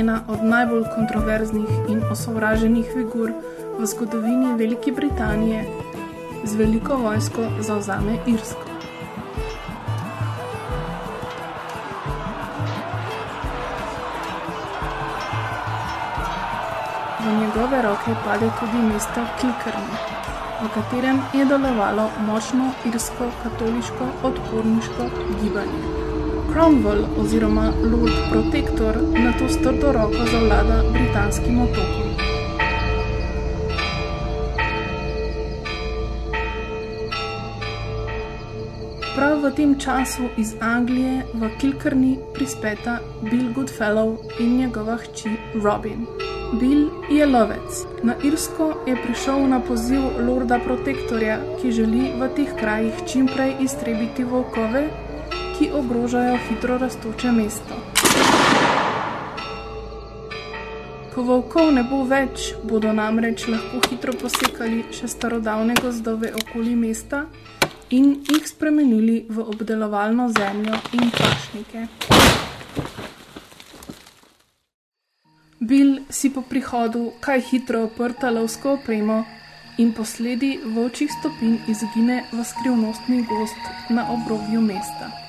Ena od najbolj kontroverznih in osovraženih figur v zgodovini Velike Britanije, z veliko vojsko zauzame Irsko. V njegove roke pade tudi mesto Kilkerni, v katerem je delovalo močno irsko katoliško odporniško gibanje. Cromwell oziroma Lord Protector na to strdo roko zavlada britanskim otokom. Prav v tem času iz Anglije v Kilkerni prispeta Bill Goodfellow in njegova hči Robin. Bill je lovec. Na Irsko je prišel na poziv Lorda Protektorja, ki želi v teh krajih čimprej iztrebiti volkove, ki ogrožajo hitro rastoče mesto. Ko volkov ne bo več, bodo namreč lahko hitro posekali še starodavne gozdove okoli mesta in jih spremenili v obdelovalno zemljo in pašnike. Bill si po prihodu kaj hitro oprta lovsko opremo in posledi volčjih stopinj izgine v skrivnostni gost na obrobju mesta.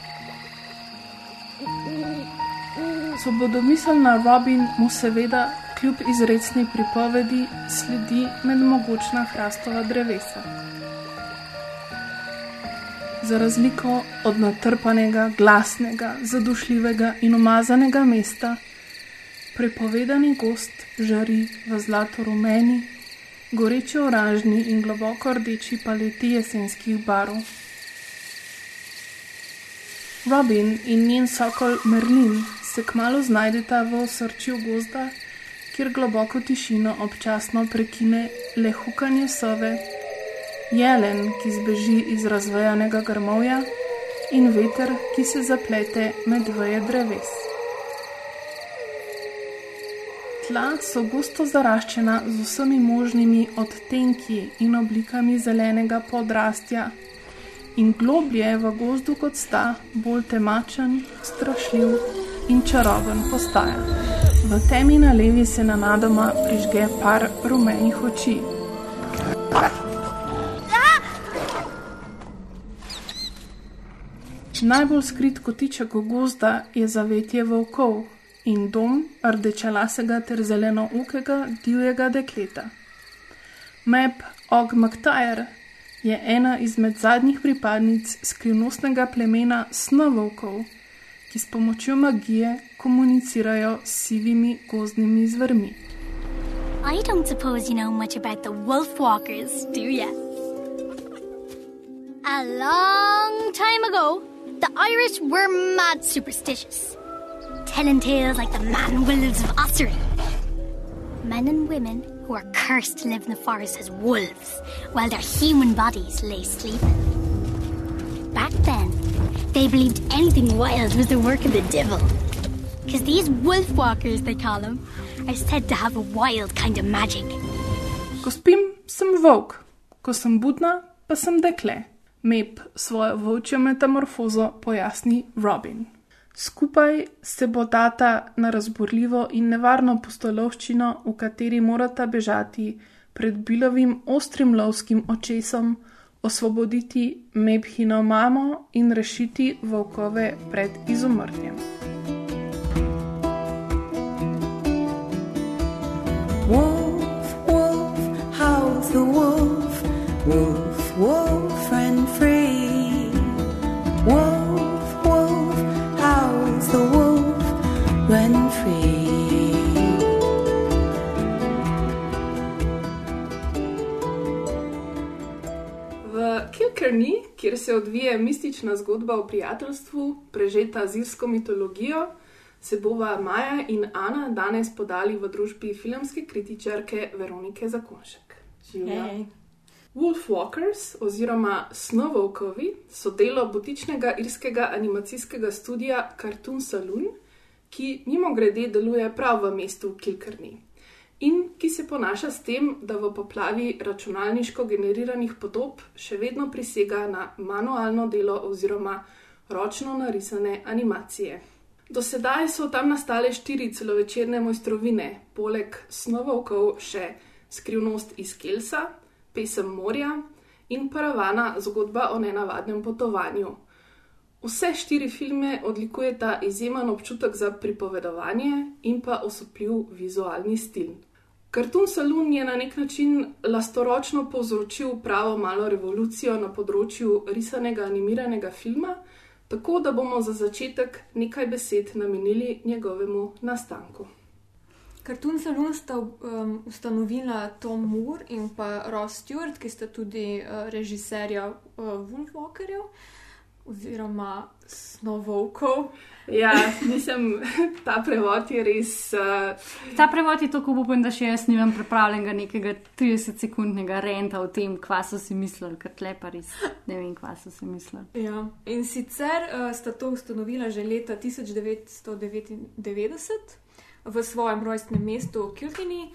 Svobodomiselna Robin mu seveda kljub izrecni pripovedi sledi med mogočna hrastova drevesa. Za razliko od natrpanega, glasnega, zadušljivega in umazanega mesta, prepovedani gost žari v zlato rumeni, goreče oranžni in globoko rdeči paleti jesenskih barv. Robin in njen sokol Merlin se kmalo znajdeta v osrčju gozda, kjer globoko tišino občasno prekine le hukanje sove, jelen, ki zbeži iz razvejanega grmovja, in veter, ki se zaplete med veje dreves. Tla so gosto zaraščena z vsemi možnimi odtenki in oblikami zelenega podrastja, in globlje v gozdu kot sta, bolj temačen, strašljiv in čaroben postaja. V temi na levi se nenadoma prižge par rumenih oči. Najbolj skrit kotiček gozda je zavetje volkov in dom rdečelasega ter zelenoukega divjega dekleta. Map Og McTire je ena izmed zadnjih pripadnic skrivnostnega plemena snovolkov, ki s pomočjo magije komunicirajo s sivimi gozdnimi zvrmi. I don't suppose you know much about the wolf walkers, do ya? A long time ago, the Irish were mad superstitious, telling tales like the man wolves of Ossory. Men and women who are cursed to live in the forest as wolves, while their human bodies lay sleeping. Back then, they believed anything wild was the work of the devil. Because these wolf walkers, they call them, are said to have a wild kind of magic. Ko spim, sem volk, ko sem budna, pa sem dekle. Mep svojo volčjo metamorfozo pojasni Robin. Skupaj se bodata na razborljivo in nevarno postolovščino, v kateri morata bežati pred bilovim ostrim lovskim očesom, osvoboditi Mebhino mamo in rešiti volkove pred izumrtjem. Wolf, wolf, howls the wolf? Wolf, wolf, se odvija mistična zgodba o prijateljstvu, prežeta z irsko mitologijo, se bova Maja in Ana danes podali v družbi filmske kritičarke Veronike Zakonšek. Živjo. Hej. Wolfwalkers oziroma Snowwalkovi so delo butičnega irskega animacijskega studia Cartoon Saloon, ki mimo grede deluje prav v mestu Kilkerni in ki se ponaša s tem, da v poplavi računalniško generiranih podob še vedno prisega na manualno delo oziroma ročno narisane animacije. Do sedaj so tam nastale štiri celovečerne mojstrovine, poleg Snowwalkov še Skrivnost iz Kelsa, Pesem morja in Paravana zgodba o nenavadnem potovanju. Vse štiri filme odlikujeta izjemen občutek za pripovedovanje in pa osupljiv vizualni stil. Cartoon Saloon je na nek način lastoročno povzročil pravo malo revolucijo na področju risanega animiranega filma, tako da bomo za začetek nekaj besed namenili njegovemu nastanku. Cartoon Saloon sta um, ustanovila Tom Moore in pa Ross Stewart, ki sta tudi uh, režiserja uh, Wolfwalkerjev oziroma Snowwalkov. Ja, mislim, ta prevod je res. Uh, Ta prevod je tako upen, da še jaz nimam pripravljenega nekega 30-sekundnega renta o tem, kva so si mislili, ker tle pa res ne vem, kva so si mislili. Ja. In sicer uh, sta to ustanovila že leta 1999 v svojem rojstnem mestu Kilkini.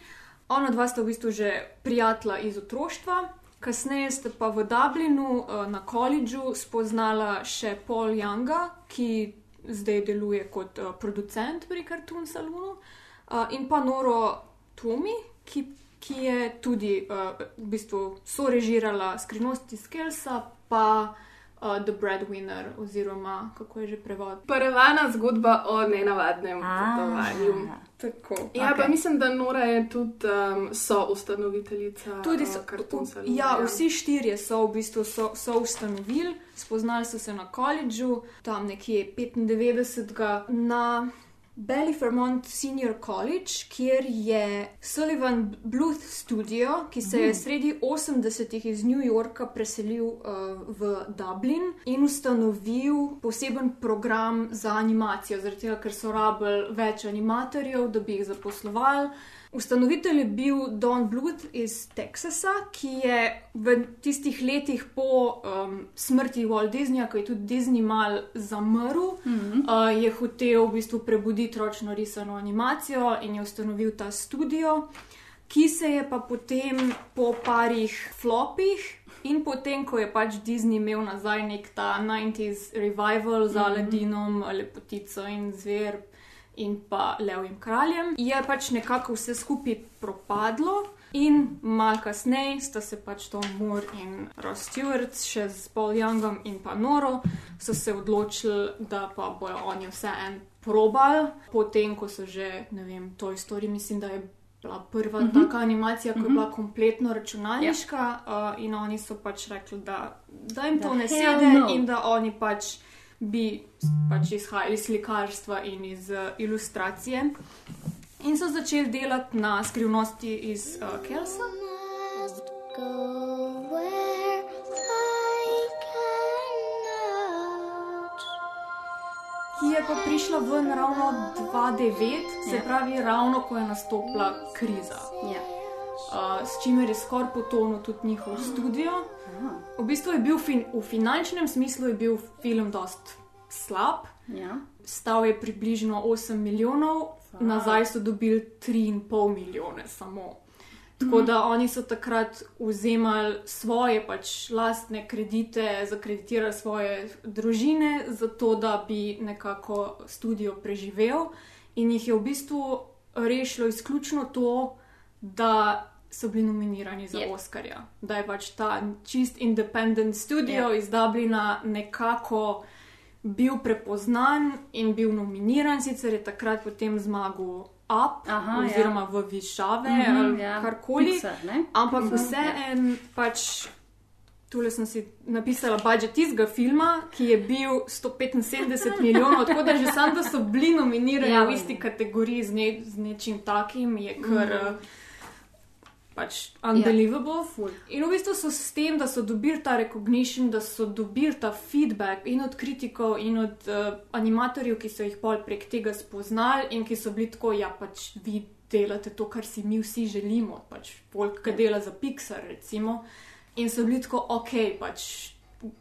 Ona dva sta v bistvu že prijatelja iz otroštva. Kasneje sta pa v Dublinu uh, na koledžu spoznala še Paul Younga, ki zdaj deluje kot uh, producent pri Cartoon Salonu, uh, in pa Noro Tomi, ki, ki je tudi uh, v bistvu sorežirala Skrivnost iz Kelsa, pa uh, The Breadwinner, oziroma kako je že prevod. Paravana zgodba o nenavadnem potovanju. Tako. Ja, okej. pa mislim, da Nora je tudi um, soustanoviteljica Tudi uh, so, Cartoon Saloona. ja, vsi štirje so v bistvu so, so ustanovili, spoznali so se na koledžu, tam nekje 95. na Ballyfermont Senior College, kjer je Sullivan Bluth Studio, ki se je sredi 80-ih iz New Yorka preselil uh, v Dublin in ustanovil poseben program za animacijo, zaradi tega, ker so rabili več animatorjev, da bi jih zaposlovali. Ustanovitelj je bil Don Bluth iz Teksasa, ki je v tistih letih po um, smrti Walt Disneyja, ko je tudi Disney mal zamrl, mm -hmm. uh, je hotel v bistvu prebuditi ročno risano animacijo in je ustanovil ta studio, ki se je pa potem po parih flopih. In potem, ko je pač Disney imel nazaj nek ta 90s revival z Aladinom, Lepotico in Zver, in pa Levim kraljem, je pač nekako vse skupaj propadlo. In malo kasneje sta se pač Tom Moore in Ross Stewart, še z Paul Youngom in pa Noro, so se odločili, da pa bojo oni vse en probal, potem ko so že, ne vem, to istorij, mislim, da je bila prva mm -hmm. taka animacija, ki je bila kompletno računalniška, uh, in oni so pač rekli, da, da jim to Da ne hell sedi no. in da oni pač bi pač izhajali iz slikarstva in iz uh, ilustracije. In so začeli delati na skrivnosti iz uh, Kelsa. Ki je pa prišla ven ravno 2009, se Ja. pravi, ravno ko je nastopila kriza. Ja. Uh, s čimer je skoraj potonil tudi njihov studio. V bistvu je bil fin v finančnem smislu je bil film dost slab. Ja. Stal je približno 8 milijonov, nazaj so dobili 3,5 milijone samo. Tako da oni so takrat vzemali svoje pač lastne kredite, zakreditirali svoje družine, zato da bi nekako studio preživel. In jih je v bistvu rešilo izključno to, da so bili nominirani za Je. Oscarja. Da je pač ta čist independent studio Je. iz Dublina nekako bil prepoznan in bil nominiran, sicer je takrat potem zmagal up Aha, ja. oziroma v višave Mhm, ali ja, karkoli. Pixar, ne? Ampak Mhm. vseeno pač. Tule sem si napisala budžet tistega filma, ki je bil 175 milijonov, tako da že sam, da so bili nominirani Ja, v isti kategoriji z, ne, z nečim takim, je kar mm. Pač unbelievable. Ja. In v bistvu so s tem, da so dobili ta recognition, da so dobili ta feedback in od kritikov, in od uh, animatorjev, ki so jih pol prek tega spoznali in ki so bili tako, ja, pač vi delate to, kar si mi vsi želimo, pač folk, ki dela za Pixar, recimo. In so bili tako, ok, pač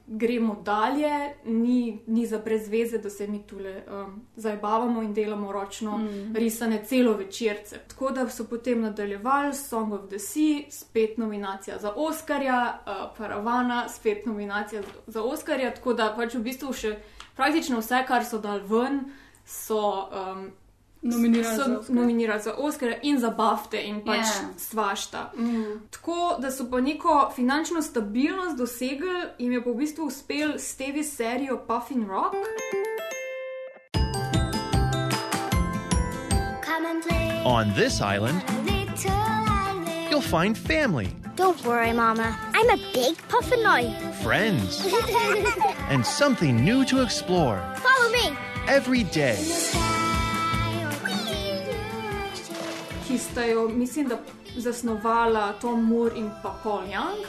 gremo dalje, ni, ni za brez veze, da se mi tule um, zabavamo in delamo ročno mm. risane celo večerce. Tako da so potem nadaljevali Song of the Sea, spet nominacija za Oscarja, uh, Paravana, spet nominacija za, Oscarja. Tako da pač v bistvu še praktično vse, kar so dal ven, so. Um, Nominirali so za Oscar. nominirali za Oscar in za BAFTE in pač Ja. yeah. svašta. Mm. Tako da so pa neko finančno stabilnost dosegli, jim je pa v bistvu uspel s TV serijo Puffin Rock. On this island, island. you'll find family, Don't worry, Mama. I'm a big puffin now. friends, and something new to explore Follow me. every day. Ki sta jo, mislim, da zasnovala Tom Moore in pa Paul Young.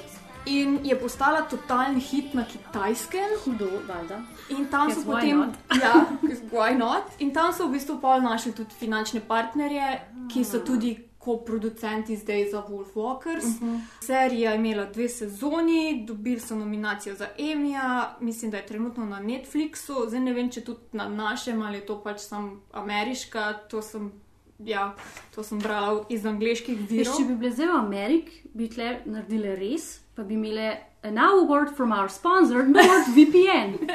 In je postala totalni hit na kitajskem. Hudo, valjda. In tam so Yes, potem, ja, why not? In tam so v bistvu pol našli tudi finančne partnerje, ki so tudi koproducenti zdaj za Wolf Walkers. Uh -huh. Serija je imela dve sezoni, dobili so nominacijo za Emija, mislim, da je trenutno na Netflixu, zdaj ne vem, če tudi na našem ali je to pač sam ameriška, to sem, ja, to sem brala iz angliških Veš, virov. če bi bile zdaj v Ameriki, bi tle naredile res, pa bi imele a now a word from our sponsor, NordVPN.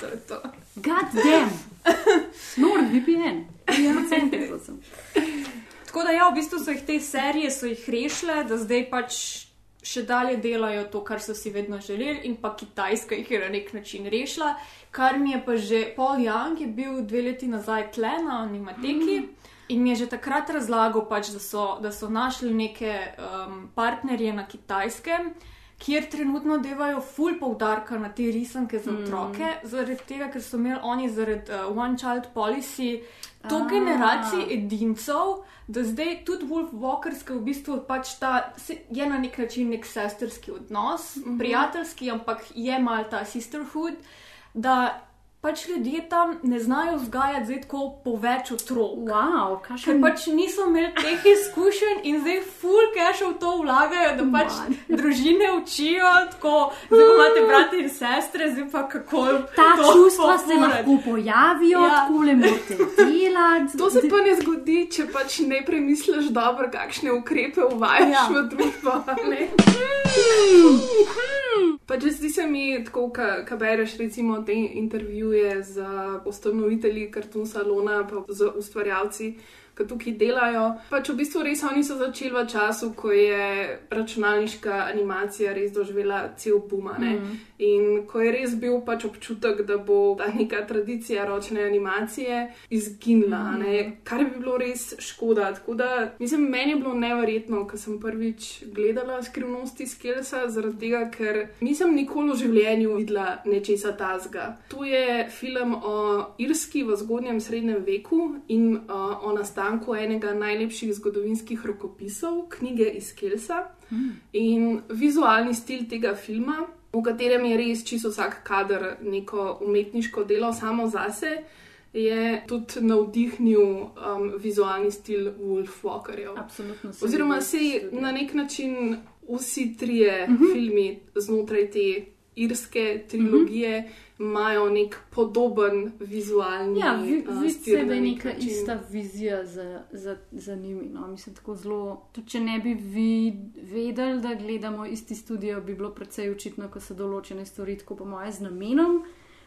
To je to. God damn! NordVPN. Ja, prosim. Tako da, ja, v bistvu so jih te serije rešile, da zdaj pač še dalje delajo to, kar so si vedno želeli, in pa Kitajska jih je na nek način rešila. Kar mi je pa že Paul Young, je bil dve leti nazaj tle na Animateki. In mi je že takrat razlagal, pač, da, so, da so našli neke um, partnerje na kitajskem, kjer trenutno devajo full poudarka na te risanke za otroke, mm. zaradi tega, ker so imeli oni zaradi uh, One Child Policy to Ah. generacijo edincev, da zdaj tudi Wolf Walkers, ki v bistvu pač ta je na nek način nek sestrski odnos, mm -hmm. prijateljski, ampak je mal ta sisterhood, da pač ljudje tam ne znajo vzgajati zdaj tako po več otrok. Wow, Ker kakšen pač niso imeli teh izkušenj in zdaj full cash v to vlagajo, da pač Man. družine učijo, tako pa imate brate in sestre, zdaj pa kako Ta to čustva se pofurat. lahko pojavijo, Ja. tako le morate delati. To se pa ne zgodi, če pač ne premisliš dobro, kakšne ukrepe uvajaš ja. V družbo. a ne? Pač zdi se mi, tako, ko bereš recimo te intervjuje z ustanovitelji kartun salona, pa z ustvarjalci, ki tukaj delajo. Pač v bistvu res oni so začeli v času, ko je računalniška animacija res doživela cel boom. Mm. In ko je res bil pač občutek, da bo ta neka tradicija ročne animacije izginila, mm. kar bi bilo res škoda. Tako da, mislim, meni je bilo neverjetno, ko sem prvič gledala skrivnosti Skilsa, zaradi tega, ker nisem nikoli v življenju videla nečesa tazga. To je film o Irski v zgodnjem srednjem veku in uh, o nastanku enega najlepših zgodovinskih rokopisov, knjige iz Skilsa. In vizualni stil tega filma, v katerem je res čisto vsak kader neko umetniško delo samo zase, je tudi navdihnil um, vizualni stil Wolf Walkerjev. Absolutno. Oziroma, se na nek način vsi trije uh -huh. filmi znotraj te irske trilogije imajo uh -huh. nek podoben vizualni Ja, vi, uh, vidi stil se, da je nek neka način. ista vizija za, za, za njimi. No. Mislim, tako zelo. Tudi če ne bi vi vedeli, da gledamo isti studio, bi bilo precej očitno, ko se določene stvari, tako po mojem, z namenom.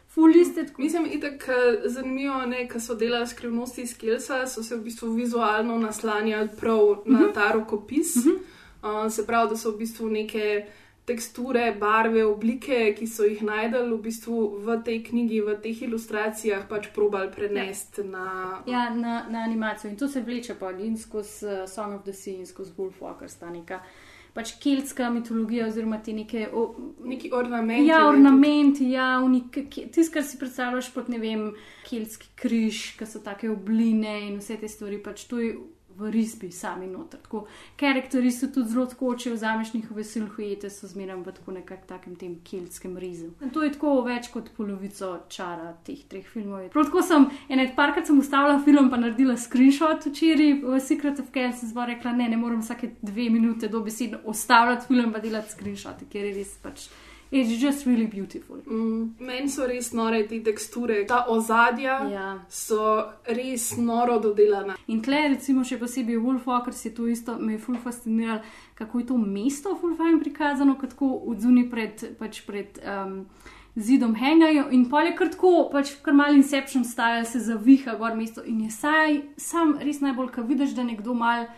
Fuliste, tako Mislim, itak eh, zanimivo je, ker so delali skrivnosti iz Kelsa, so se v bistvu vizualno naslanjali prav na ta rokopis. Uh, se pravi, da so v bistvu neke teksture, barve, oblike, ki so jih najdel v bistvu v tej knjigi, v teh ilustracijah, pač probal prenesti ja. na. Ja, na, na animacijo in to se vleče pa in skozi uh, Song of the Sea in skozi Wolfwalker stanika. Pač keltska mitologija, oziroma ti neke. O, Neki ornamenti. Ja, ornamenti, ja, tisto, kar si predstavljaš pod ne vem, keltski križ, ki so take obline in vse te stvari, pač to je v risbi sami noter. Tako, karakterji so tudi zelo tako, če vzameš njihove silhuete, so zmeraj v tako nekakšnem takem tem keltskem rizu. In to je tako več kot polovico čara teh treh filmov. Prav tako sem, enet parkrat sem ustavila film, pa naredila screenshot včeraj v Secret of Kells in zbor rekla, ne, ne morem vsake dve minute dobesedno ustavljati film, pa delati screenshote, ker je res pač. It's just really beautiful. Mm, meni so res nore te teksture, ta ozadja Ja. so res noro dodelana. In tle, recimo, še posebej Wolfwalker, se je to isto, me je ful fasciniralo, kako je to mesto fulfajn prikazano, kot tako odzuni pred, pač pred um, zidom hengajo in pol je kar tako, pač kar mal Inception style se zaviha gor mesto in je saj, sam res najbolj, ko vidiš, da nekdo mal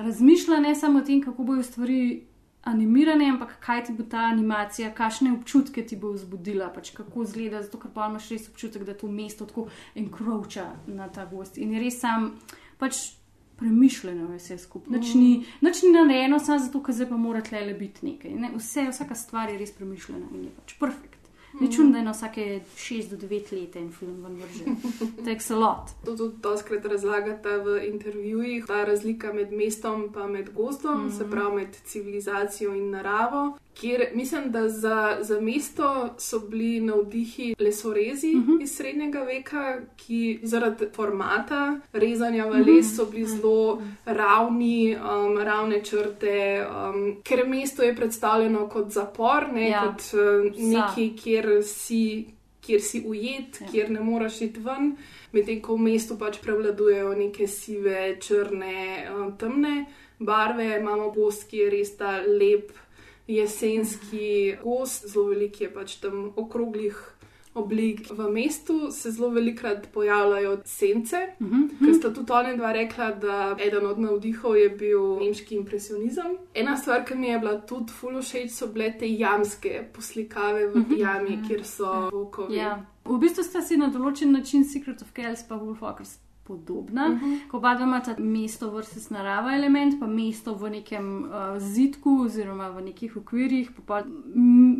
razmišlja ne samo o tem, kako bojo stvari animirane, ampak kaj ti bo ta animacija, kakšne občutke ti bo vzbudila, pač kako izgleda, zato ker pa imaš res občutek, da to mesto tako enkroča na ta gost. In je res sam, pač premišljeno je vse skupaj. Nič ni, nič ni narejeno samo zato, ker zdaj pa mora tle le biti nekaj. Ne? Vse, vsaka stvar je res premišljena in je pač perfekt. Ni čudno, da je na vsake 6 do 9 let en film ven vrže. Takes a lot. To tudi doskrat razlagate v intervjujih, ta razlika med mestom in med gozdom, mm -hmm. se pravi med civilizacijo in naravo. Kjer mislim, da za, za mesto so bili navdihi lesorezi mm -hmm. iz srednjega veka, ki zaradi formata rezanja v les so bili zelo ravni, um, ravne črte, um, ker mesto je predstavljeno kot zapor, ne Ja. kot uh, nekaj, kjer si. Kjer si ujet, ja. kjer ne moreš iti ven, medtem ko v mestu pač prevladujejo neke sive, črne, eh, temne barve, imamo gost, ki je res ta lep jesenski gost, zelo velik je pač tam okroglih oblik. V mestu se zelo velikrat pojavljajo sence, mm -hmm. ker sta tudi oni dva rekla, da eden od navdihov je bil nemški impresionizem. Ena stvar, ki mi je bila tudi fulo všeč, so bile te jamske poslikave v jami, kjer so volkovi. Ja. V bistvu sta si na določen način Secret of Kells pa Wolfwalkers podobna, uh -huh. ko pa da imata mesto vrste narava element, pa mesto v nekem uh, zidku oziroma v nekih okvirih, pa, pa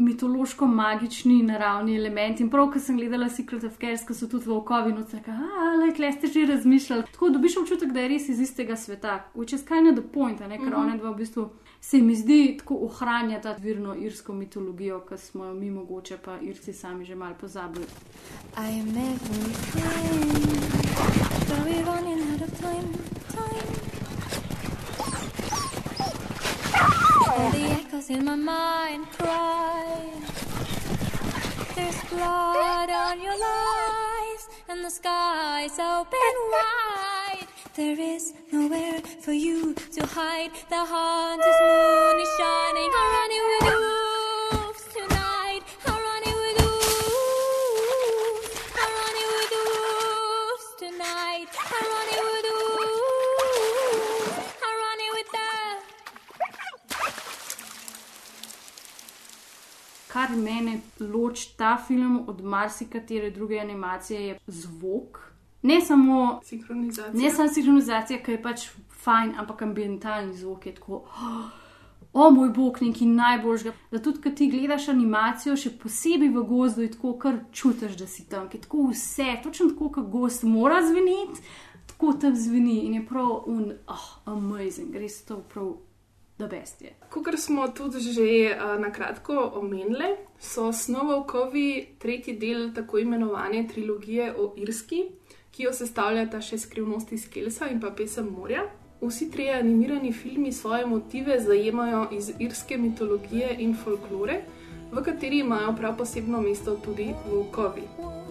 mitološko-magični naravni element. In prav, ko sem gledala Secret of Kells, ko so tudi volkovi noč rekli, ah, le, kle ste že razmišljali. Tako dobiš občutek, da je res iz istega sveta, which is kind of the point, a ne, ker uh -huh. one dva v bistvu. Se mi zdi tako ohranjata virno irsko mitologijo, ki smo jo mi mogoče pa irci sami že malo pozabili. I am everything, but we're running out of time. Time. All the echoes in my mind cry. There's blood on your lies, and the sky's open wide. There is nowhere for you to hide. The haunted moon is shining. I'm running with the ta film od marsikatere druge animacije, je zvok. Ne samo, Sinhronizacija. ne samo sinhronizacija, ki je pač fajn, ampak ambientalni zvok je tako. O moj bog, neki najboljšega. Da tudi, ko ti gledaš animacijo, še posebej v gozdu, je tako, kar čutiš, da si tam, ki je tako vse, točno tako, kot gost mora zveneti, tako tam zveni in je prav un, oh, amazing, res to prav, da best je. Kot smo tudi že uh, na kratko omenili, so Snovokovi tretji del tako imenovane trilogije o Irski, ki jo sestavljata še skrivnosti iz Kelsa in pa pesem Morja. Vsi trije animirani filmi svoje motive zajemajo iz irske mitologije in folklore, v kateri imajo prav posebno mesto tudi volkovi.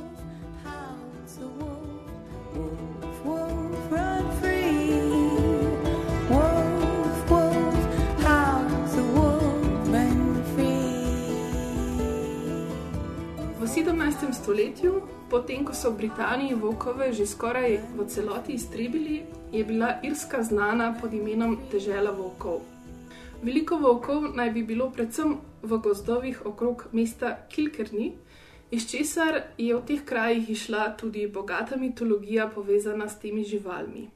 17. stoletju, potem ko so v Britaniji volkove že skoraj v celoti iztrebili, je bila Irska znana pod imenom Dežela volkov. Veliko volkov naj bi bilo predvsem v gozdovih okrog mesta Kilkerni, iz česar je v teh krajih išla tudi bogata mitologija povezana s temi živalmi.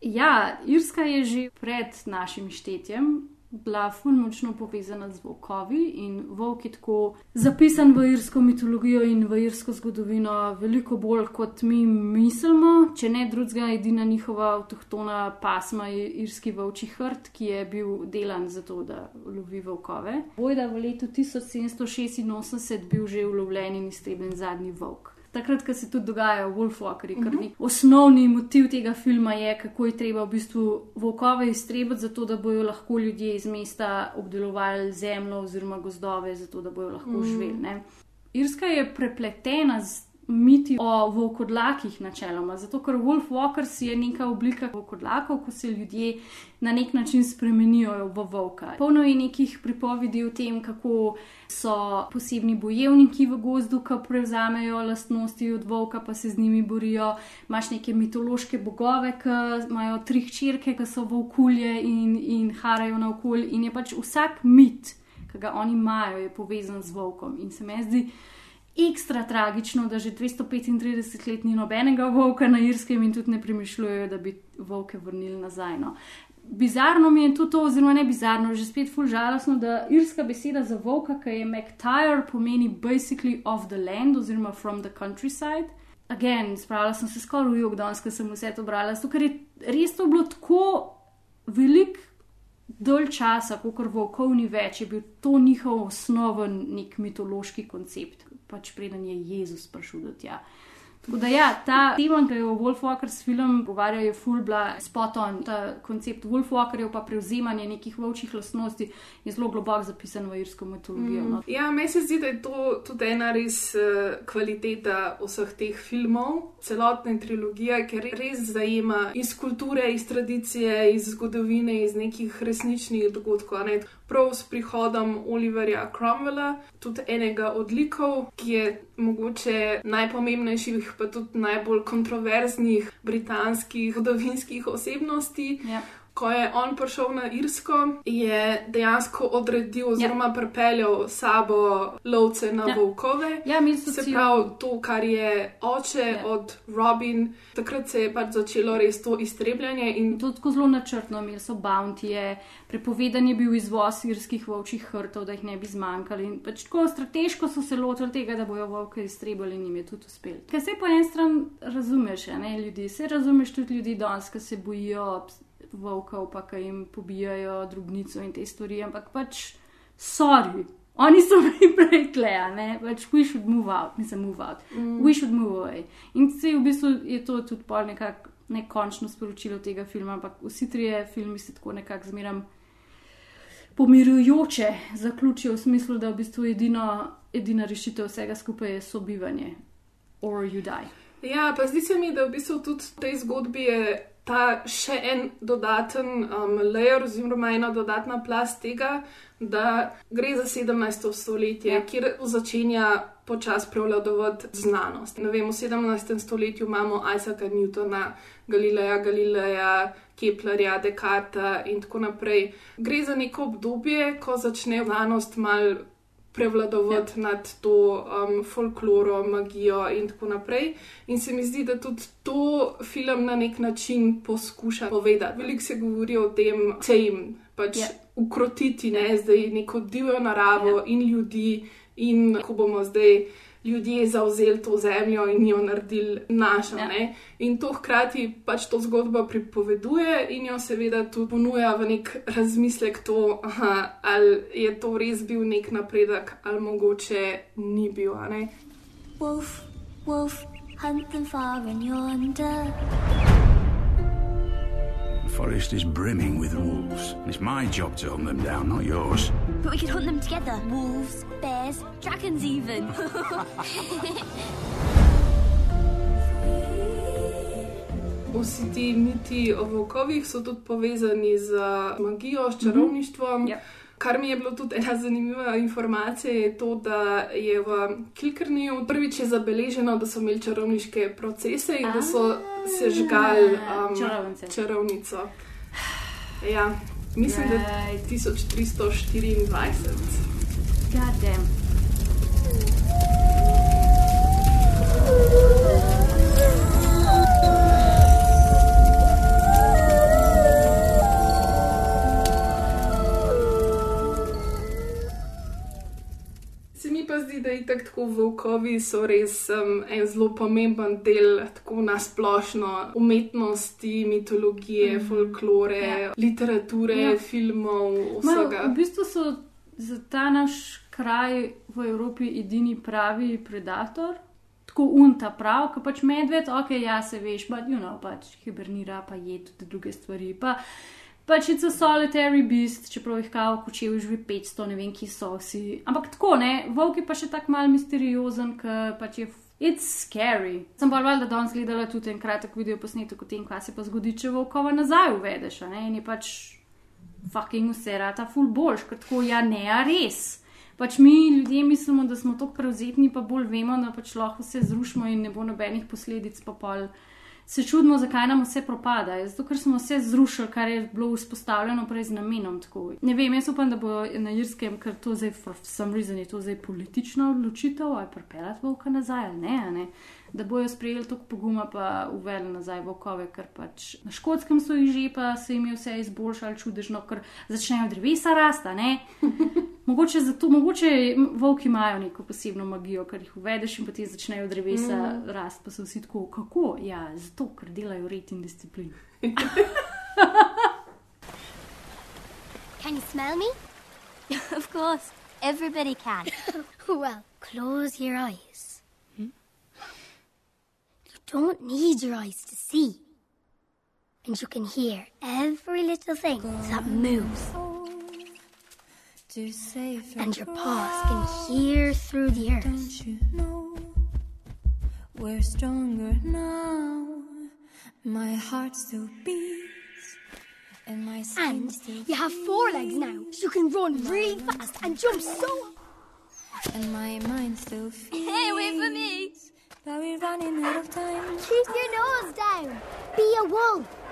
Ja, Irska je že pred našim štetjem bila fulmočno povezana z volkovi in volk je tako zapisan v irsko mitologijo in v irsko zgodovino veliko bolj kot mi mislimo. Če ne drugega, edina njihova avtohtona pasma je irski volčji hrt, ki je bil delan za to, da lovi volkove. Bojda v letu 1786 bil že ulovljen in iztrebljen zadnji volk. Takrat, ko se tudi dogajajo Wolfwalkeri, ker nek osnovni motiv tega filma je, kako je treba v bistvu volkove iztrebiti, zato da bojo lahko ljudje iz mesta obdelovali zemljo oziroma gozdove, zato da bojo lahko živeli. Ne. Irska je prepletena z miti o volkodlakih načeloma, zato ker Wolfwalkers je neka oblika volkodlakov, ko se ljudje na nek način spremenijo v volka. Polno je nekih pripovedi o tem, kako so posebni bojevniki v gozdu, ki prevzamejo lastnosti od volka, pa se z njimi borijo. Imáš neke mitološke bogove, ki imajo tri hčerke, ki so volkulje in, in harajo naokol. In je pač vsak mit, ki ga oni imajo, je povezan z volkom. In se mi zdi ekstra tragično, da že 235 let ni nobenega volka na Irskem in tudi ne premišljujejo, da bi volke vrnili nazaj. No. Bizarno mi je tudi to, oziroma ne bizarno, že spet ful žalostno, da irska beseda za volka, ki je McTire, pomeni basically off the land oziroma from the countryside. Again, spravila sem se skoraj v jog danes, ko sem vse to brala, zato ker je res to bilo tako velik dolg časa, kot volkov ni več, je bil to njihov osnoven nek mitološki koncept, pač preden je Jezus prišel do tja. Tako da, ja, ta tema, ki jo Wolfwalkers film pogovarja, je full bla spot on. Ta koncept Wolfwalkerjev, pa prevzemanje nekih volčjih lastnosti, je zelo globoko zapisan v irsko mitologijo. No. Ja, meni se zdi, da je to tudi ena res uh, kvaliteta vseh teh filmov, celotne trilogije, ker res zajema iz kulture, iz tradicije, iz zgodovine, iz nekih resničnih dogodkov. a Ne? Prav s prihodom Oliverja Cromwella, tudi enega od likov, ki je mogoče najpomembnejših, pa tudi najbolj kontroverznih britanskih zgodovinskih osebnosti. Ja. Ko je on prišel na Irsko, je dejansko odredil oziroma pripeljal s sabo lovce na Ja. volkove. Ja, mislim, Se pravi, to, kar je oče Ja. od Robin, takrat se je pač začelo res to iztrebljanje. In To tako zelo načrtno, imeli so bountije, prepovedan je bil izvoz irskih volčjih hrtov, da jih ne bi zmanjkali. In pač tako strateško so se lotili tega, da bojo volke iztrebali in jim je tudi uspelo. Ker se po eni strani razumeš, ne ljudi, se razumeš tudi ljudi danes, ki se bojijo volkov, pa ki jim pobijajo drobnico in te stvari, ampak pač sorry. Oni so bili prej tle, a ne, pač we should move out, nisem move out, mm. we should move away. In se v bistvu je to tudi pol nekako nekončno sporočilo tega filma, ampak vsi trije filmi se tako nekako zmeram pomirujoče zaključijo v smislu, da v bistvu edino, edina rešitev vsega skupaj je sobivanje. Or you die. Ja, pa zdi se mi, da v bistvu tudi v tej zgodbi je ta še en dodaten um, layer, oziroma ena dodatna plast tega, da gre za 17. stoletje, Ja. kjer začenja počasi prevladovati znanost. Ne vem, v 17. stoletju imamo Isaaca Newtona, Galileja, Galileja, Keplerja, Descarta in tako naprej. Gre za neko obdobje, ko začne znanost mal prevladovati ja. nad to um, folkloro, magijo in tako naprej. In se mi zdi, da tudi to film na nek način poskuša povedati. Veliko se govori o tem, če jim pač Ja. ukrotiti, ne, zdaj neko divjo naravo ja. in ljudi, in ko bomo zdaj. Ljudje zauzeli to zemljo in jo naredili našo. Ja. Ja. In to hkrati pač to zgodbo pripoveduje, in jo seveda tudi ponuja v nek razmislek, to, aha, ali je to res bil nek napredek, ali mogoče ni bil. a ne. Wolf, wolf, hunt them far and yonder. The forest is brimming with wolves. It's my job to hunt them down, not yours. But we could hunt them together. Wolves, bears, dragons even. Vsi ti miti o volkovih so tudi povezani z magijo, s čarovništvom. Mhm. Ja. Kar mi je bilo tudi ena zanimiva informacija, je to, da je v Kilkrniju prvič je zabeleženo, da so imeli čarovniške procese in da so sežgali um, Čarovnice. čarovnico. Ja. Mislim, da Right. 1324. God zdi, da je tako volkovi so res um, en zelo pomemben del tako nasplošno umetnosti, mitologije, mm. folklore, ja. literature, ja. Filmov, Ma, vsega. v bistvu so za ta naš kraj v Evropi edini pravi predator. Tako unta prav, ki pač medved, ok, ja se veš, pa you know, pač hibernira, pa je tudi druge stvari. Pa, pač je to solitary beast, čeprav jih kao kočev živi 500, ne vem, ki so vsi. Ampak tako, ne, volk je pa še tako mal misteriozen, ker pač je. It's scary. Sem pa valjda danes gledala tudi en kratek video posnetek o tem, kaj se pa zgodi, če volkova nazaj uvedeš, ne, in je pač fucking vse rata full boljš, ker tako ja ne, a res. Pač mi ljudje mislimo, da smo tako prevzetni, pa bolj vemo, da pač lahko vse zrušimo in ne bo nobenih posledic, pa pol se čudimo, zakaj nam vse propada. Zato, ker smo vse zrušili, kar je bilo vzpostavljeno prej z namenom. Tako. Ne vem, jaz upam, da bo na Irskem, ker to zdaj, for some reason je to zdaj politična odločitev, ali pripeljati volka nazaj ali ne, ne. Da bojo sprejeli toliko poguma, pa uvedli nazaj volkove, ker pač na škotskem so jih že, pa se jim je vse izboljšalo čudežno, ker začnejo drevesa rasta, ne. Mogoče zato, mogoče volki imajo neko posebno magijo, ker jih uvedeš in potem začnejo drevesa Mm. rasti, pa so vsi tako, kako? Ja, zato, ker delajo red in disciplin. Can you smell me? of course, everybody can. well, close your eyes. You don't need your eyes to see. And you can hear every little thing that moves. And your paws can hear through the earth. We're stronger now. My heart still beats. And my And you have four legs now, so you can run really fast and jump so. And my mind still feels. Hey, wait for me! But we're running out of time. Keep your nose down. Be a wolf.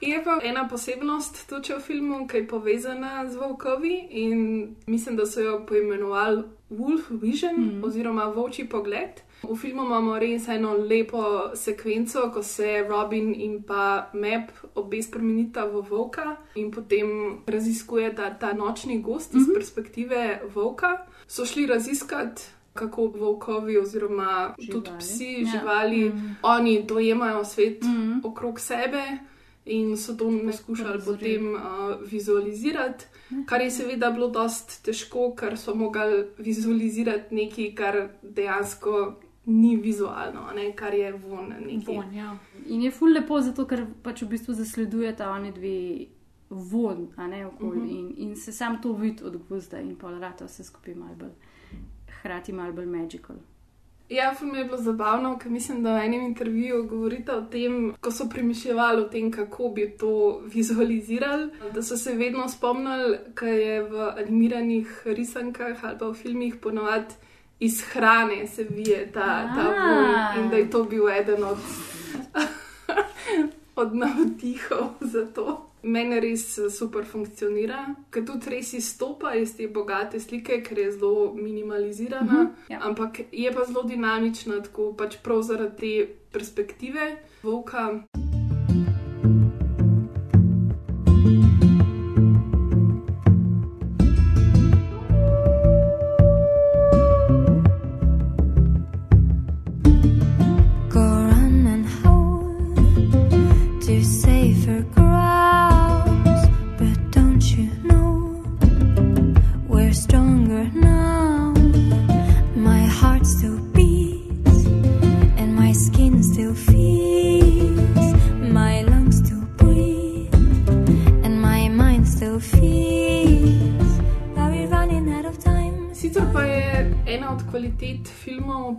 Je pa ena posebnost tudi v filmu, ki je povezana z volkovi in mislim, da so jo poimenovali Wolf Vision mm. oziroma Volčji pogled. V filmu imamo res eno lepo sekvenco, ko se Robin in pa Map obe spremenita v volka in potem raziskujeta ta nočni gost iz mm -hmm. perspektive volka. So šli raziskati. Kako volkovi, oziroma živali. tudi psi, Ja. živali, Mm. oni dojemajo svet Mhm. okrog sebe in so to poskušali potem uh, vizualizirati, kar je seveda bilo dost težko, ker so mogli vizualizirati nekaj, kar dejansko ni vizualno, ne, kar je von. Nekaj. Von, ja. In je ful lepo, zato ker pač v bistvu zasledujeta oni dve von, a ne okolje. Mhm. Uh -huh. in, in se sam to vidi od gozda in pol rata vse skupaj mal bolj, hkrati mal bolj magical. Ja, film je bilo zabavno, ker mislim, da v enem intervjuju govorite o tem, ko so premišljali o tem, kako bi to vizualizirali, da so se vedno spomnili, kaj je v animiranih risankah ali pa v filmih ponovadi iz hrane se vije ta, ta Ah. vonj in da je to bil eden od, od navdihov za to. Meni res eh, super funkcionira, ker tudi res izstopa iz te bogate slike, ker je zelo minimalizirana, Mhm, ja. ampak je pa zelo dinamična, tako pač prav zaradi te perspektive volka.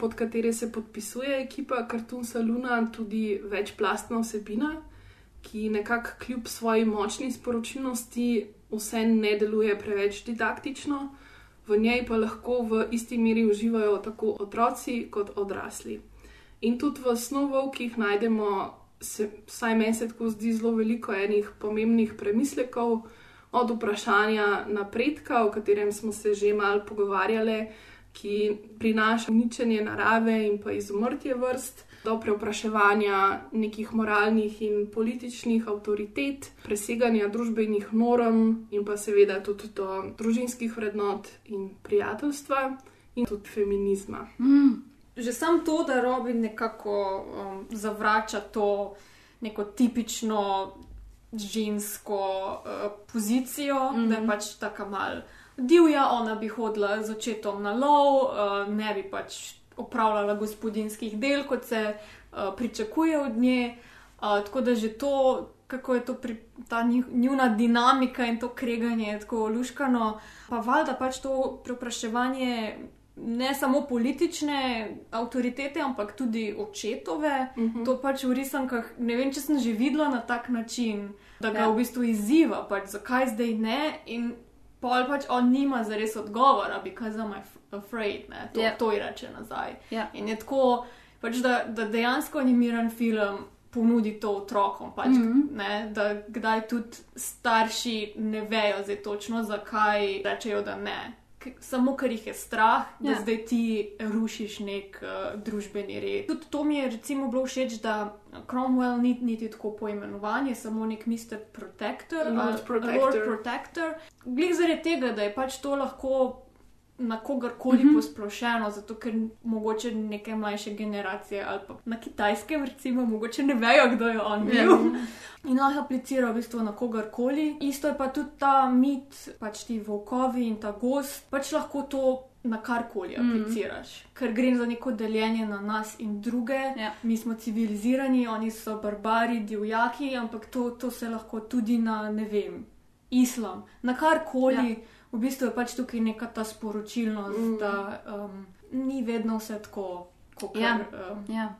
Pod katere se podpisuje ekipa Cartoon Saluna, tudi večplastna vsebina, ki nekako kljub svoji močni sporočilnosti vse ne deluje preveč didaktično, v njej pa lahko v isti meri uživajo tako otroci kot odrasli. In tudi v snovovkih najdemo, se, vsaj meni se tako zdi, zelo veliko enih pomembnih premislekov od vprašanja napredka, o katerem smo se že malo pogovarjali, ki prinaša uničenje narave in pa izumrtje vrst, do preopraševanja nekih moralnih in političnih avtoritet, preseganja družbenih norm in pa seveda tudi do družinskih vrednot in prijateljstva in tudi feminizma. Mm. Že sam to, da Robin nekako um, zavrača to neko tipično žensko uh, pozicijo, mm -hmm. da je pač tako mal divja, ona bi hodila z očetom na lov, uh, ne bi pač opravljala gospodinskih del, kot se uh, pričakuje od nje. Uh, tako da že to, kako je to pri, ta njuna dinamika in to kreganje tako luškano, pa valjda pač to prepraševanje ne samo politične avtoritete, ampak tudi očetove. Uh -huh. To pač v risankah, ne vem, če sem že videla na tak način, da ga ja. v bistvu izziva, pač zakaj zdaj ne. In pol pač on nima zares odgovora, because I'm afraid, ne, to, yeah. to je reče nazaj. Yeah. In je tako, pač, da, da dejansko animiran film. Ponudi to otrokom, pač, mm -hmm. ne, da kdaj tudi starši ne vejo, zdaj točno zakaj rečejo, da ne samo ker jih je strah, da ja. zdaj ti rušiš nek uh, družbeni red. Tudi to mi je recimo bilo všeč, da Cromwell ni niti tako poimenovan, je samo nek Mr. Protector ali Lord Protector. Lord Protector. Glede zaradi tega, da je pač to lahko. Na kogarkoli mm -hmm. posplošeno, zato ker mogoče neke mlajše generacije ali pa na kitajskem, recimo, mogoče ne vejo, kdo je on bil. Yeah. In lahko aplicira v bistvu na kogarkoli. Isto je pa tudi ta mit, pač ti volkovi in ta gost, pač lahko to na karkoli Mhm. apliciraš, mm. ker gre za neko deljenje na nas in druge. Ja. Mi smo civilizirani, oni so barbari, divjaki, ampak to, to se lahko tudi na, ne vem, islam, na karkoli. Ja. V bistvu je pač tukaj neka ta sporočilnost, mm. da um, ni vedno vse tako, kot Ja. um, Ja.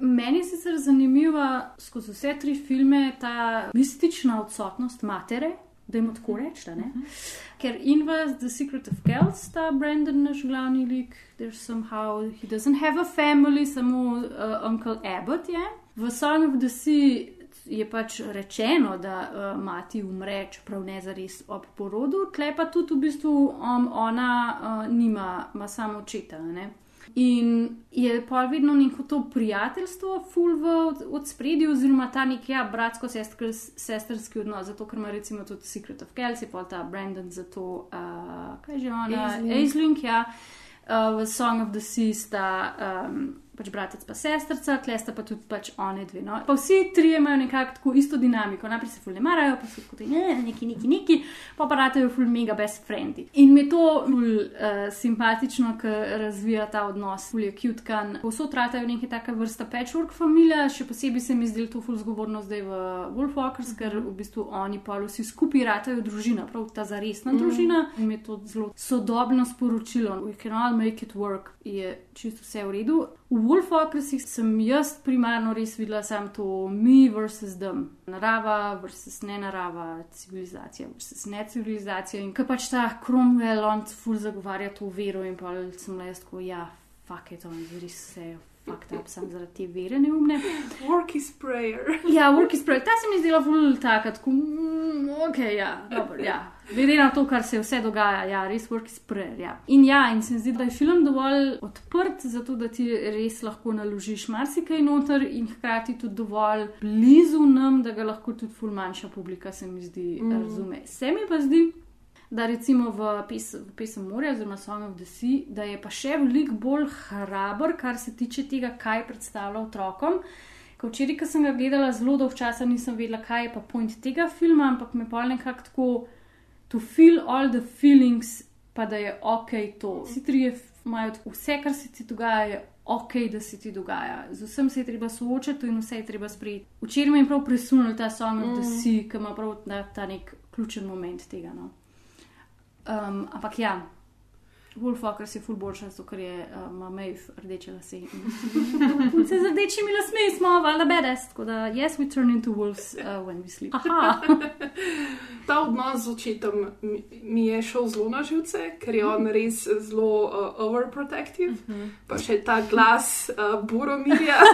Meni je sicer zanimiva skozi vse tri filme ta mistična odsotnost matere, da jim tako rečem. Uh -huh. Ker in v The Secret of Kells, ta Brandon, naš glavni lik, there's somehow he doesn't have a family, samo uh, Uncle Abbott je. V Song of the Sea je pač rečeno, da uh, mati umre, čeprav ne zares ob porodu, tle pa tudi v bistvu um, ona uh, nima, ima samo očeta. Ne? In je pa vedno neko to prijateljstvo, full v od spredju, oziroma ta nek ja, bratsko-sestrski odnos, zato ker ima recimo tudi Secret of Kelsey, pa ta Brandon za to, uh, kaj že ona. Aisling, ja, uh, v Song of the Sea sta. Um, Pač bratec pa sestrca, tle sta pa tudi pač one dve. No. Pa vsi trije imajo nekako tako isto dinamiko. Najprej se fulne marajo, pa so kot ne, neki, neki, neki, pa pa ratajo ful mega best friendi. In mi je to ful uh, simpatično, ker razvija ta odnos, ful je cute kan. Povsod ratajo neke taka vrsta patchwork familija, še posebej se mi zdi to ful zgovorno zdaj v Wolfwalkers, ker v bistvu oni pa vsi skupaj ratajo družina, prav ta zaresna Mhm. družina. In mi je to zelo sodobno sporočilo. We can all make it work, je čisto vse v redu. V Wolfwalkersih sem jaz primarno res videla samo to mi versus them. Narava versus ne narava, civilizacija versus ne civilizacija. In ko pač ta Cromwell, on ful zagovarja to vero in pa sem le jaz tako, ja, fuck it, on res vse. Fakt, up sem zaradi te vere neumne. Work is prayer. Ja, work is prayer. Ta se mi zdela ful taka, tako, mm, ok, ja, dobro, ja. Glede na to, kar se vse dogaja, ja, res work is prayer, ja. In ja, in se mi zdi, da je film dovolj odprt, zato da ti res lahko naložiš marsikaj noter in hkrati tudi dovolj blizu nam, da ga lahko tudi ful manjša publika, se mi zdi, mm. razume. Se mi pa zdi, da recimo v, pes, v Pesem morja, oziroma Song of the Sea, da je pa še veliko bolj hraber, kar se tiče tega, kaj predstavlja otrokom. Ko včeraj, ko sem ga gledala, zelo dolgo časa nisem vedela, kaj je pa point tega filma, ampak me pa nekako tako to feel all the feelings, pa da je ok to. Vsi trije imajo tako, vse, kar se ti dogaja, je ok, da se ti dogaja. Z vsem se je treba soočati in vse je treba sprejeti. Včeraj me je prav presunil ta Song of the Mm. Sea, ki ima prav ta, ta nek ključen moment tega. No. Um, ampak ja, Wolfwalkers je ful boljša, zato ker je uh, Maeve rdeče lase. Se z rdečimi lasmi smo, valjda bedes. Tako da, yes, we turn into wolves uh, when we sleep. Aha. Ta odnos z očetom mi- mi je šel zelo na živce, ker je on res zelo uh, overprotective. Pa še ta glas uh, Boromirja.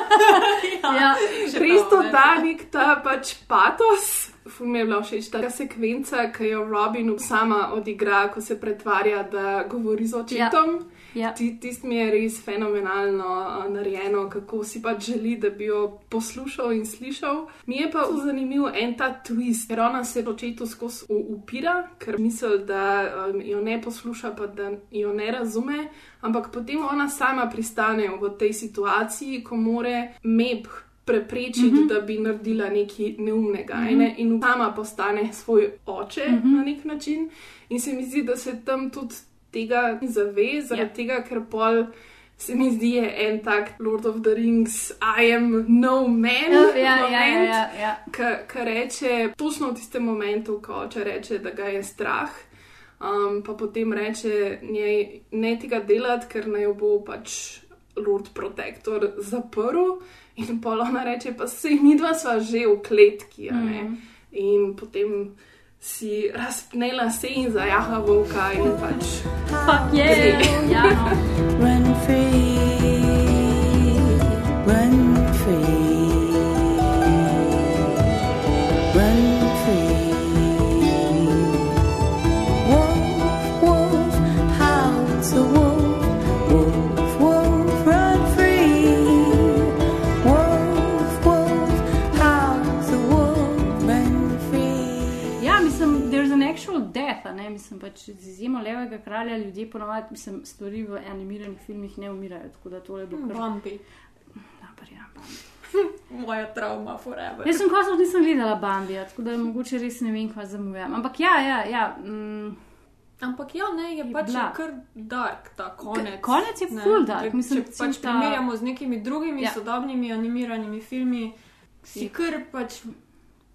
Ja, še res to da nek ta pač patos. Ful mi je bila všeč ta sekvenca, ki jo Robin sama odigra, ko se pretvarja, da govori z očetom. Ja. Ti, tist mi je res fenomenalno narejeno, kako si pač želi, da bi jo poslušal in slišal. Mi je pa zanimiv en ta twist, ker ona se očetu skozi upira, ker misli, da um, jo ne posluša, pa da jo ne razume, ampak potem ona sama pristane v tej situaciji, ko more mep. Preprečiti, mm -hmm. da bi naredila nekaj neumnega, mm -hmm. ne? in sama postane svoj oče mm -hmm. na nek način. In se mi zdi, da se tam tudi tega zave, zaradi Ja. yeah. tega, ker pol se mi zdi je en tak Lord of the Rings, I am no man. Ja, ja, ja, moment, ja, ja. Ki reče, točno v tistem momentu, ko oče reče, da ga je strah. Um, pa potem reče, njej, ne tega delati, ker naj jo bo pač Lord Protector zaprl. In pa ona reče, pa se mi dva sva že v kletki. a ne. Mhm. In potem si razpnela se in zajaha volka in pač. Fuck yeah! ja, no. Actual death, a ne, mislim pač z izjemo levega kralja ljudje ponovadi, mislim, stvari v animiranih filmih ne umirajo, tako da tole je bilo kar... Bambi. Dobar, ja, Bambi. Moja travma forever. Jaz sem kosov nisem gledala Bambija, tako da mogoče res ne vem, kaj zamujam. Ampak ja, ja, ja. Mm, Ampak ja, ne, je pač bila. kar dark ta konec. konec je full dark, Če, mislim, če pač ta- primerjamo z nekimi drugimi Ja. ja. sodobnimi animiranimi filmi, si Je. kar pač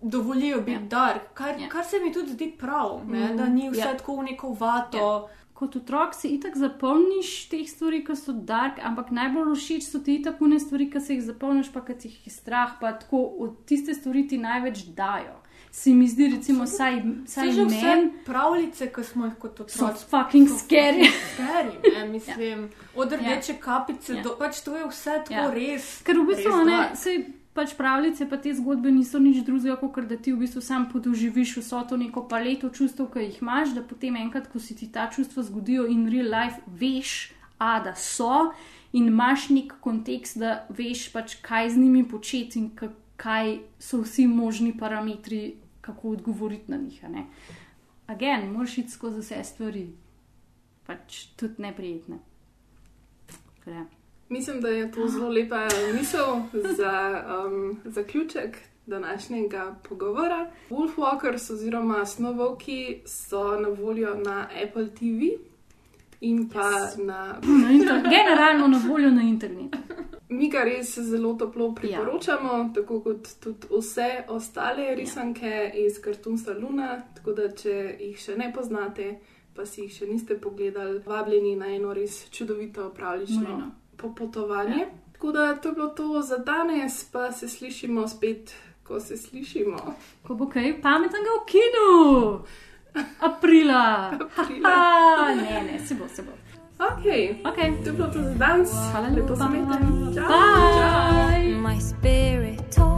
dovolijo biti Ja. ja. dark, kar, Ja. ja. kar se mi tudi zdi prav, ne, Mhm. da ni vse Ja. ja. tako v neko vato. Ja. Kot otrok si itak zapomniš teh stvari, ki so dark, ampak najbolj všeč so ti tako ne stvari, ki se jih zapomniš, pa ki ti jih je strah, pa tako od tiste stvari ti največ dajo. Se mi zdi, recimo, saj, saj že vse meni pravljice, ki smo jih kot so otroci. fucking scary. Scary, ne, mislim, od rdeče kapice Ja. do pač to je vse tako Ja. res. Ker v bistvu res ne, sej pač pravljice, pa te zgodbe niso nič drugega, kot da ti v bistvu sam podoživiš vso to neko paleto čustev, ki jih imaš, da potem enkrat, ko si ti ta čustva zgodijo in real life, veš, a da so in imaš nek kontekst, da veš pač, kaj z njimi početi in ka- kaj so vsi možni parametri, kako odgovoriti na njih. Agen, moraš iti skozi vse stvari, pač tudi neprijetne. Da. Mislim, da je to zelo lepa misel za um, zaključek današnjega pogovora. Wolfwalkers oziroma Snowwalki so na voljo na Apple TV in pa yes. na. Na inter- Generalno na voljo na internetu. Mi ga res zelo toplo priporočamo, ja. tako kot tudi vse ostale risanke ja. iz Cartoonsa Luna. Tako da, če jih še ne poznate, pa si jih še niste pogledali, vabljeni na eno res čudovito, pravlično Nujno. Popotovanje. Ja. Tako da to je bilo to za danes, pa se slišimo spet, ko se slišimo. Ko bo kaj pametnega v kinu, aprila. Aprila. Ha, ne, ne, se bo, se bo. Ok, okay. to je bilo to za danes. Hvala lepa. imejte. Čau. Bye. My spirit